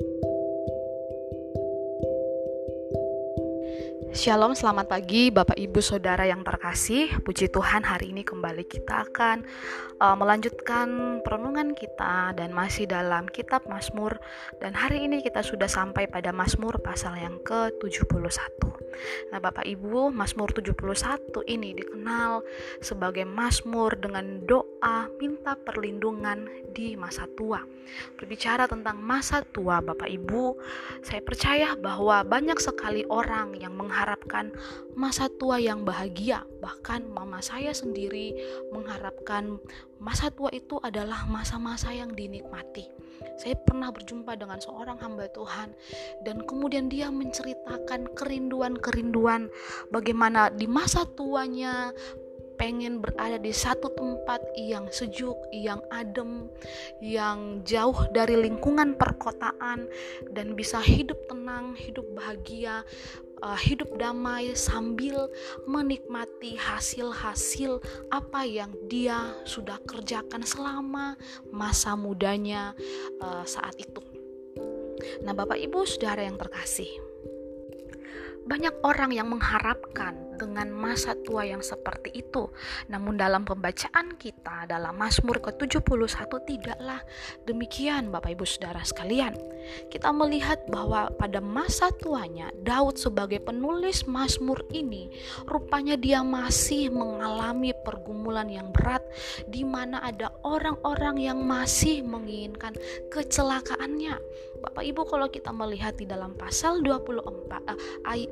Thank you. Shalom, selamat pagi Bapak Ibu Saudara yang terkasih. Puji Tuhan, hari ini kembali kita akan uh, melanjutkan perenungan kita dan masih dalam kitab Mazmur dan hari ini kita sudah sampai pada Mazmur pasal yang ke-71. Nah, Bapak Ibu, Mazmur 71 ini dikenal sebagai Mazmur dengan doa minta perlindungan di masa tua. Berbicara tentang masa tua, Bapak Ibu, saya percaya bahwa banyak sekali orang yang mengharapkan mengharapkan masa tua yang bahagia. Bahkan mama saya sendiri mengharapkan masa tua itu adalah masa-masa yang dinikmati. Saya pernah berjumpa dengan seorang hamba Tuhan dan kemudian dia menceritakan kerinduan-kerinduan bagaimana di masa tuanya pengen berada di satu tempat yang sejuk, yang adem, yang jauh dari lingkungan perkotaan dan bisa hidup tenang, hidup bahagia, uh, hidup damai sambil menikmati hasil-hasil apa yang dia sudah kerjakan selama masa mudanya uh, saat itu. Nah, Bapak Ibu, saudara yang terkasih, banyak orang yang mengharapkan dengan masa tua yang seperti itu. Namun dalam pembacaan kita dalam Mazmur ke-71 tidaklah demikian Bapak Ibu Saudara sekalian. Kita melihat bahwa pada masa tuanya Daud sebagai penulis Mazmur ini rupanya dia masih mengalami pergumulan yang berat di mana ada orang-orang yang masih menginginkan kecelakaannya. Bapak Ibu kalau kita melihat di dalam pasal 24 eh,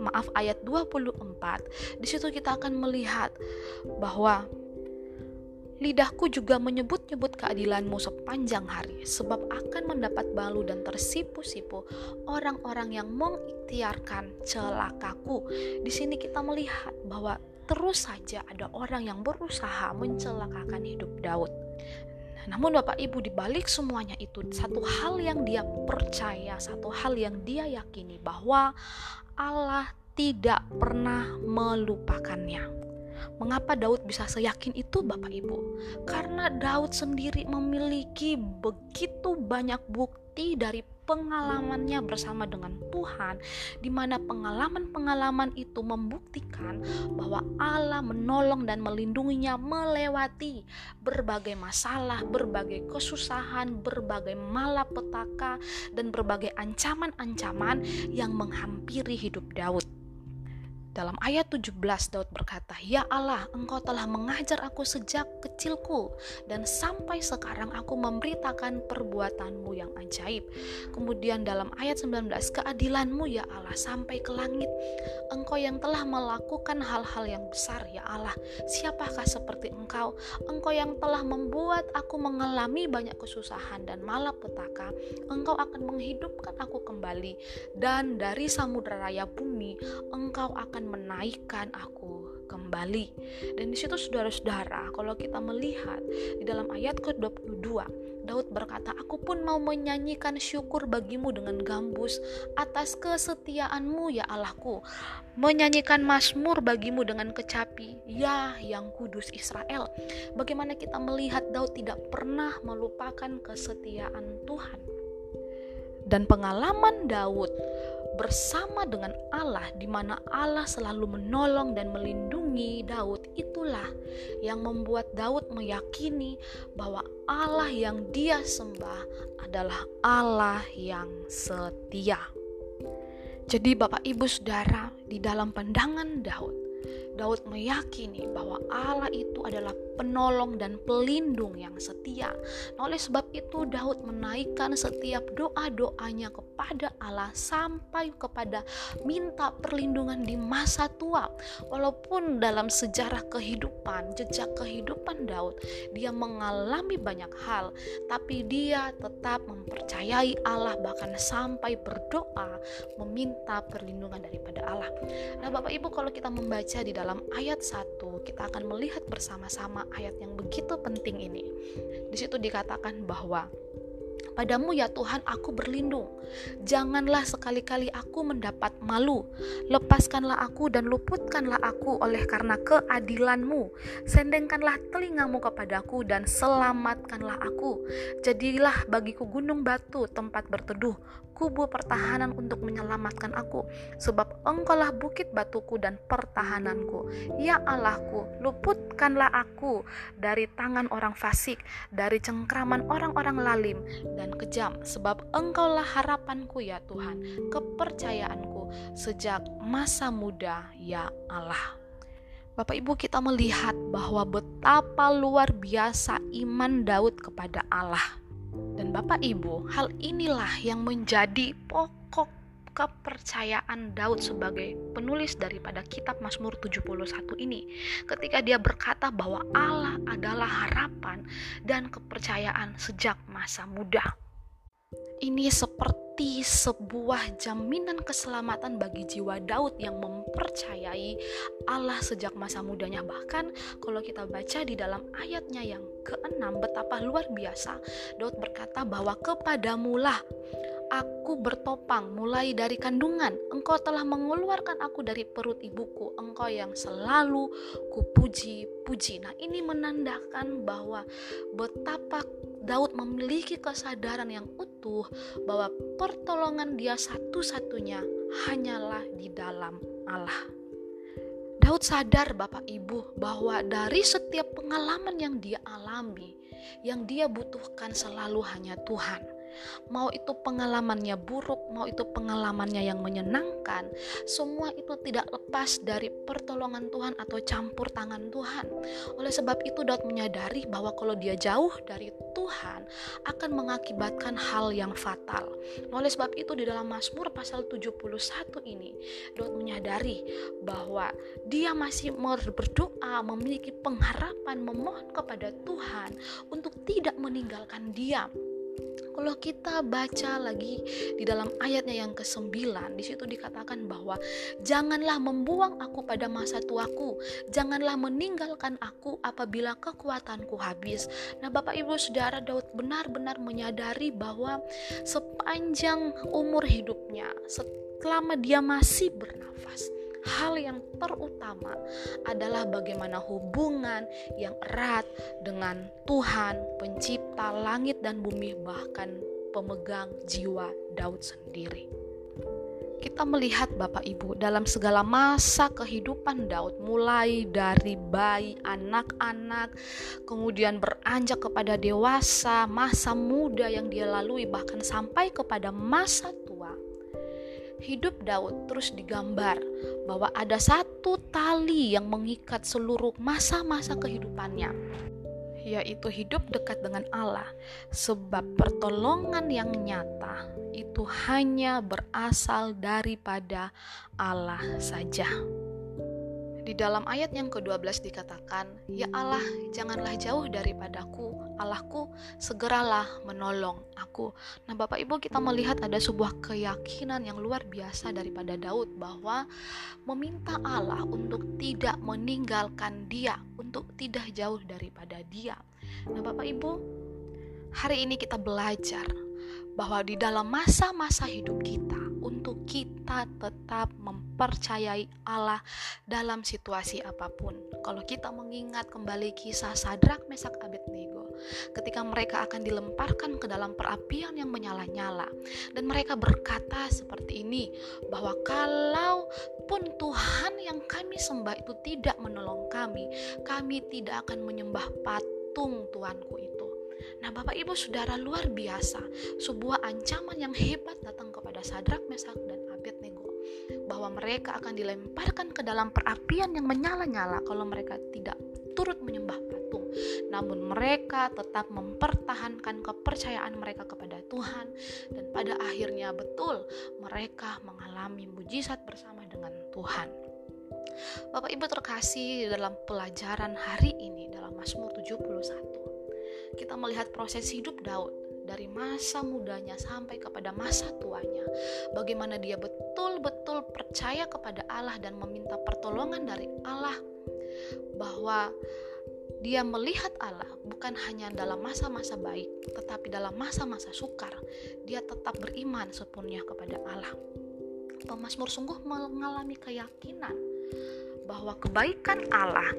maaf ayat 24 di situ kita akan melihat bahwa Lidahku juga menyebut-nyebut keadilanmu sepanjang hari, sebab akan mendapat balu dan tersipu-sipu orang-orang yang mengikhtiarkan celakaku. Di sini kita melihat bahwa terus saja ada orang yang berusaha mencelakakan hidup Daud. Namun Bapak Ibu di balik semuanya itu satu hal yang dia percaya, satu hal yang dia yakini bahwa Allah tidak pernah melupakannya. Mengapa Daud bisa seyakin itu, Bapak Ibu? Karena Daud sendiri memiliki begitu banyak bukti dari pengalamannya bersama dengan Tuhan, di mana pengalaman-pengalaman itu membuktikan bahwa Allah menolong dan melindunginya melewati berbagai masalah, berbagai kesusahan, berbagai malapetaka, dan berbagai ancaman-ancaman yang menghampiri hidup Daud. Dalam ayat 17 Daud berkata, "Ya Allah, Engkau telah mengajar aku sejak kecilku dan sampai sekarang aku memberitakan perbuatanmu yang ajaib." Kemudian dalam ayat 19, "Keadilanmu ya Allah sampai ke langit. Engkau yang telah melakukan hal-hal yang besar ya Allah. Siapakah seperti Engkau? Engkau yang telah membuat aku mengalami banyak kesusahan dan malapetaka. Engkau akan menghidupkan aku kembali dan dari samudera raya bumi Engkau akan akan menaikkan aku kembali. Dan di situ saudara-saudara, kalau kita melihat di dalam ayat ke-22, Daud berkata, "Aku pun mau menyanyikan syukur bagimu dengan gambus atas kesetiaanmu ya Allahku, menyanyikan mazmur bagimu dengan kecapi, ya yang kudus Israel." Bagaimana kita melihat Daud tidak pernah melupakan kesetiaan Tuhan. Dan pengalaman Daud bersama dengan Allah di mana Allah selalu menolong dan melindungi Daud itulah yang membuat Daud meyakini bahwa Allah yang dia sembah adalah Allah yang setia. Jadi Bapak Ibu Saudara di dalam pandangan Daud Daud meyakini bahwa Allah itu adalah penolong dan pelindung yang setia. Nah, oleh sebab itu Daud menaikkan setiap doa-doanya kepada Allah sampai kepada minta perlindungan di masa tua. Walaupun dalam sejarah kehidupan, jejak kehidupan Daud, dia mengalami banyak hal, tapi dia tetap mempercayai Allah bahkan sampai berdoa meminta perlindungan daripada Allah. Nah, Bapak Ibu kalau kita membaca di dalam ayat 1 kita akan melihat bersama-sama ayat yang begitu penting ini. Di situ dikatakan bahwa Padamu ya Tuhan aku berlindung. Janganlah sekali-kali aku mendapat malu. Lepaskanlah aku dan luputkanlah aku oleh karena keadilanmu. Sendengkanlah telingamu kepadaku dan selamatkanlah aku. Jadilah bagiku gunung batu tempat berteduh, kubu pertahanan untuk menyelamatkan aku. Sebab engkaulah bukit batuku dan pertahananku. Ya Allahku, luputkanlah aku dari tangan orang fasik, dari cengkraman orang-orang lalim, dan kejam, sebab Engkaulah harapanku ya Tuhan, kepercayaanku sejak masa muda ya Allah. Bapak Ibu kita melihat bahwa betapa luar biasa iman Daud kepada Allah. Dan Bapak Ibu, hal inilah yang menjadi pokok kepercayaan Daud sebagai penulis daripada kitab Mazmur 71 ini ketika dia berkata bahwa Allah adalah harapan dan kepercayaan sejak masa muda. Ini seperti sebuah jaminan keselamatan bagi jiwa Daud yang mempercayai Allah sejak masa mudanya. Bahkan kalau kita baca di dalam ayatnya yang keenam betapa luar biasa Daud berkata bahwa kepadamulah aku bertopang mulai dari kandungan. Engkau telah mengeluarkan aku dari perut ibuku. Engkau yang selalu kupuji-puji. Nah, ini menandakan bahwa betapa Daud memiliki kesadaran yang utuh bahwa pertolongan dia satu-satunya hanyalah di dalam Allah. Daud sadar Bapak Ibu bahwa dari setiap pengalaman yang dia alami, yang dia butuhkan selalu hanya Tuhan mau itu pengalamannya buruk, mau itu pengalamannya yang menyenangkan, semua itu tidak lepas dari pertolongan Tuhan atau campur tangan Tuhan. Oleh sebab itu Daud menyadari bahwa kalau dia jauh dari Tuhan akan mengakibatkan hal yang fatal. Oleh sebab itu di dalam Mazmur pasal 71 ini Daud menyadari bahwa dia masih berdoa, memiliki pengharapan, memohon kepada Tuhan untuk tidak meninggalkan dia kalau kita baca lagi di dalam ayatnya yang ke-9, di situ dikatakan bahwa janganlah membuang aku pada masa tuaku, janganlah meninggalkan aku apabila kekuatanku habis. Nah, Bapak Ibu Saudara Daud benar-benar menyadari bahwa sepanjang umur hidupnya, selama dia masih bernafas, hal yang terutama adalah bagaimana hubungan yang erat dengan Tuhan, Pencipta langit dan bumi, bahkan pemegang jiwa Daud sendiri. Kita melihat Bapak Ibu dalam segala masa kehidupan Daud mulai dari bayi, anak-anak, kemudian beranjak kepada dewasa, masa muda yang dia lalui bahkan sampai kepada masa hidup Daud terus digambar bahwa ada satu tali yang mengikat seluruh masa-masa kehidupannya yaitu hidup dekat dengan Allah sebab pertolongan yang nyata itu hanya berasal daripada Allah saja. Di dalam ayat yang ke-12 dikatakan, "Ya Allah, janganlah jauh daripadaku, Allahku, segeralah menolong aku." Nah, Bapak Ibu, kita melihat ada sebuah keyakinan yang luar biasa daripada Daud bahwa meminta Allah untuk tidak meninggalkan dia, untuk tidak jauh daripada dia. Nah, Bapak Ibu, hari ini kita belajar bahwa di dalam masa-masa hidup kita untuk kita tetap mempercayai Allah dalam situasi apa pun. Kalau kita mengingat kembali kisah Sadrak, Mesak, Abednego, ketika mereka akan dilemparkan ke dalam perapian yang menyala-nyala dan mereka berkata seperti ini bahwa kalau pun Tuhan yang kami sembah itu tidak menolong kami, kami tidak akan menyembah patung Tuanku itu. Nah, Bapak Ibu Saudara luar biasa, sebuah ancaman yang hebat datang kepada Sadrak, Mesak dan Abednego bahwa mereka akan dilemparkan ke dalam perapian yang menyala-nyala kalau mereka tidak turut menyembah patung. Namun mereka tetap mempertahankan kepercayaan mereka kepada Tuhan dan pada akhirnya betul mereka mengalami mujizat bersama dengan Tuhan. Bapak Ibu terkasih dalam pelajaran hari ini dalam Mazmur 71 kita melihat proses hidup Daud dari masa mudanya sampai kepada masa tuanya. Bagaimana dia betul-betul percaya kepada Allah dan meminta pertolongan dari Allah bahwa dia melihat Allah bukan hanya dalam masa-masa baik, tetapi dalam masa-masa sukar. Dia tetap beriman sepenuhnya kepada Allah. Pemasmur sungguh mengalami keyakinan bahwa kebaikan Allah,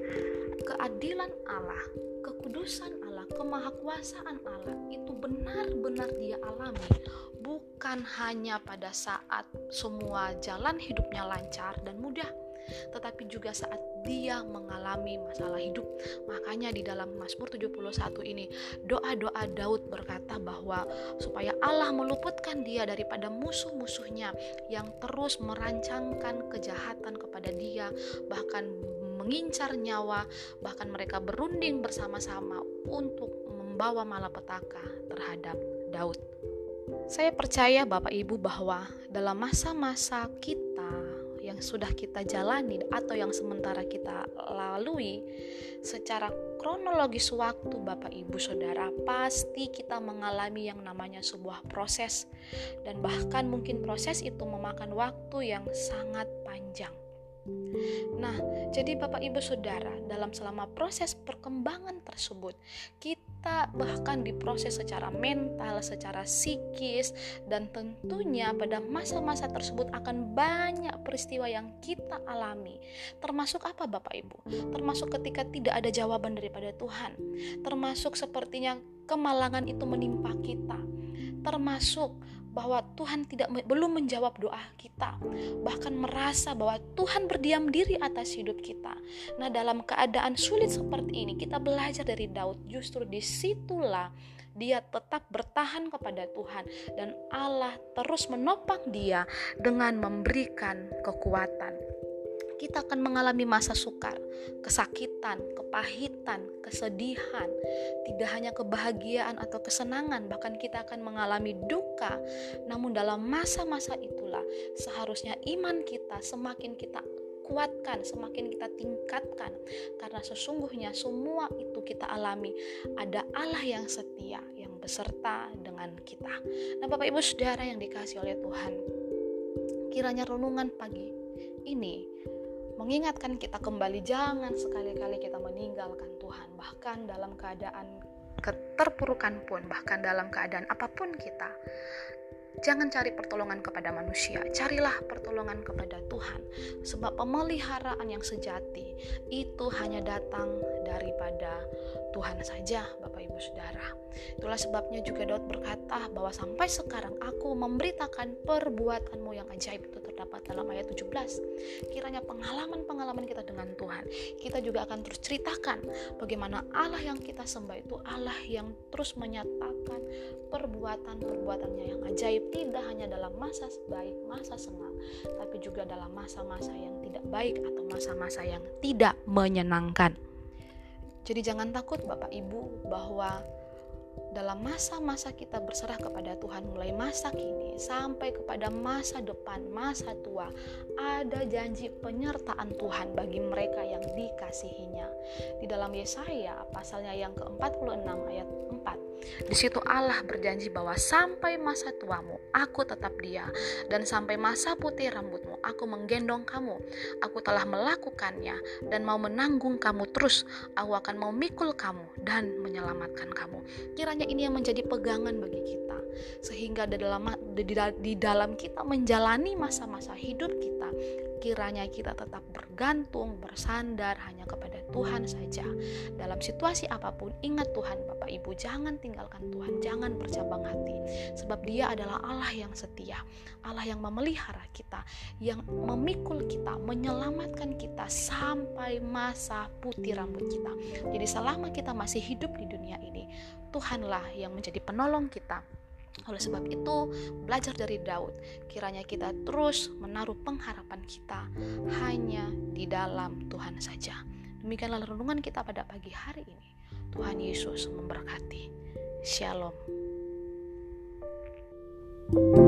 keadilan Allah, kekudusan Allah, kemahakuasaan Allah itu benar-benar dia alami bukan hanya pada saat semua jalan hidupnya lancar dan mudah tetapi juga saat dia mengalami masalah hidup. Makanya di dalam Mazmur 71 ini doa-doa Daud berkata bahwa supaya Allah meluputkan dia daripada musuh-musuhnya yang terus merancangkan kejahatan kepada dia bahkan mengincar nyawa bahkan mereka berunding bersama-sama untuk membawa malapetaka terhadap Daud. Saya percaya Bapak Ibu bahwa dalam masa-masa kita yang sudah kita jalani atau yang sementara kita lalui secara kronologis waktu Bapak Ibu Saudara pasti kita mengalami yang namanya sebuah proses dan bahkan mungkin proses itu memakan waktu yang sangat panjang. Nah, jadi Bapak Ibu Saudara, dalam selama proses perkembangan tersebut, kita bahkan diproses secara mental, secara psikis, dan tentunya pada masa-masa tersebut akan banyak peristiwa yang kita alami. Termasuk apa Bapak Ibu? Termasuk ketika tidak ada jawaban daripada Tuhan. Termasuk sepertinya kemalangan itu menimpa kita. Termasuk bahwa Tuhan tidak belum menjawab doa kita, bahkan merasa bahwa Tuhan berdiam diri atas hidup kita. Nah, dalam keadaan sulit seperti ini, kita belajar dari Daud. Justru di situlah dia tetap bertahan kepada Tuhan, dan Allah terus menopang dia dengan memberikan kekuatan kita akan mengalami masa sukar, kesakitan, kepahitan, kesedihan, tidak hanya kebahagiaan atau kesenangan, bahkan kita akan mengalami duka. Namun, dalam masa-masa itulah seharusnya iman kita semakin kita kuatkan, semakin kita tingkatkan, karena sesungguhnya semua itu kita alami. Ada Allah yang setia, yang beserta dengan kita. Nah, Bapak Ibu Saudara yang dikasih oleh Tuhan, kiranya renungan pagi ini mengingatkan kita kembali jangan sekali-kali kita meninggalkan Tuhan. Bahkan dalam keadaan keterpurukan pun bahkan dalam keadaan apa pun kita Jangan cari pertolongan kepada manusia, carilah pertolongan kepada Tuhan, sebab pemeliharaan yang sejati itu hanya datang daripada Tuhan saja, Bapak Ibu Saudara. Itulah sebabnya juga Daud berkata bahwa sampai sekarang aku memberitakan perbuatanmu yang ajaib itu terdapat dalam ayat 17. Kiranya pengalaman-pengalaman kita dengan Tuhan, kita juga akan terus ceritakan bagaimana Allah yang kita sembah itu Allah yang terus menyatakan perbuatan-perbuatannya yang ajaib tidak hanya dalam masa baik, masa senang, tapi juga dalam masa-masa yang tidak baik atau masa-masa yang tidak menyenangkan. Jadi jangan takut Bapak Ibu bahwa dalam masa-masa kita berserah kepada Tuhan mulai masa kini sampai kepada masa depan, masa tua, ada janji penyertaan Tuhan bagi mereka yang dikasihinya. Di dalam Yesaya pasalnya yang ke-46 ayat 4. Di situ Allah berjanji bahwa sampai masa tuamu aku tetap dia dan sampai masa putih rambutmu aku menggendong kamu. Aku telah melakukannya dan mau menanggung kamu terus. Aku akan memikul kamu dan menyelamatkan kamu. Kiranya ini yang menjadi pegangan bagi kita. Sehingga di dalam di dalam kita menjalani masa-masa hidup kita kiranya kita tetap bergantung, bersandar hanya kepada Tuhan saja. Dalam situasi apa pun, ingat Tuhan, Bapak Ibu, jangan tinggalkan Tuhan, jangan bercabang hati, sebab Dia adalah Allah yang setia, Allah yang memelihara kita, yang memikul kita, menyelamatkan kita sampai masa putih rambut kita. Jadi, selama kita masih hidup di dunia ini, Tuhanlah yang menjadi penolong kita oleh sebab itu, belajar dari Daud, kiranya kita terus menaruh pengharapan kita hanya di dalam Tuhan saja. Demikianlah renungan kita pada pagi hari ini. Tuhan Yesus memberkati. Shalom. thank you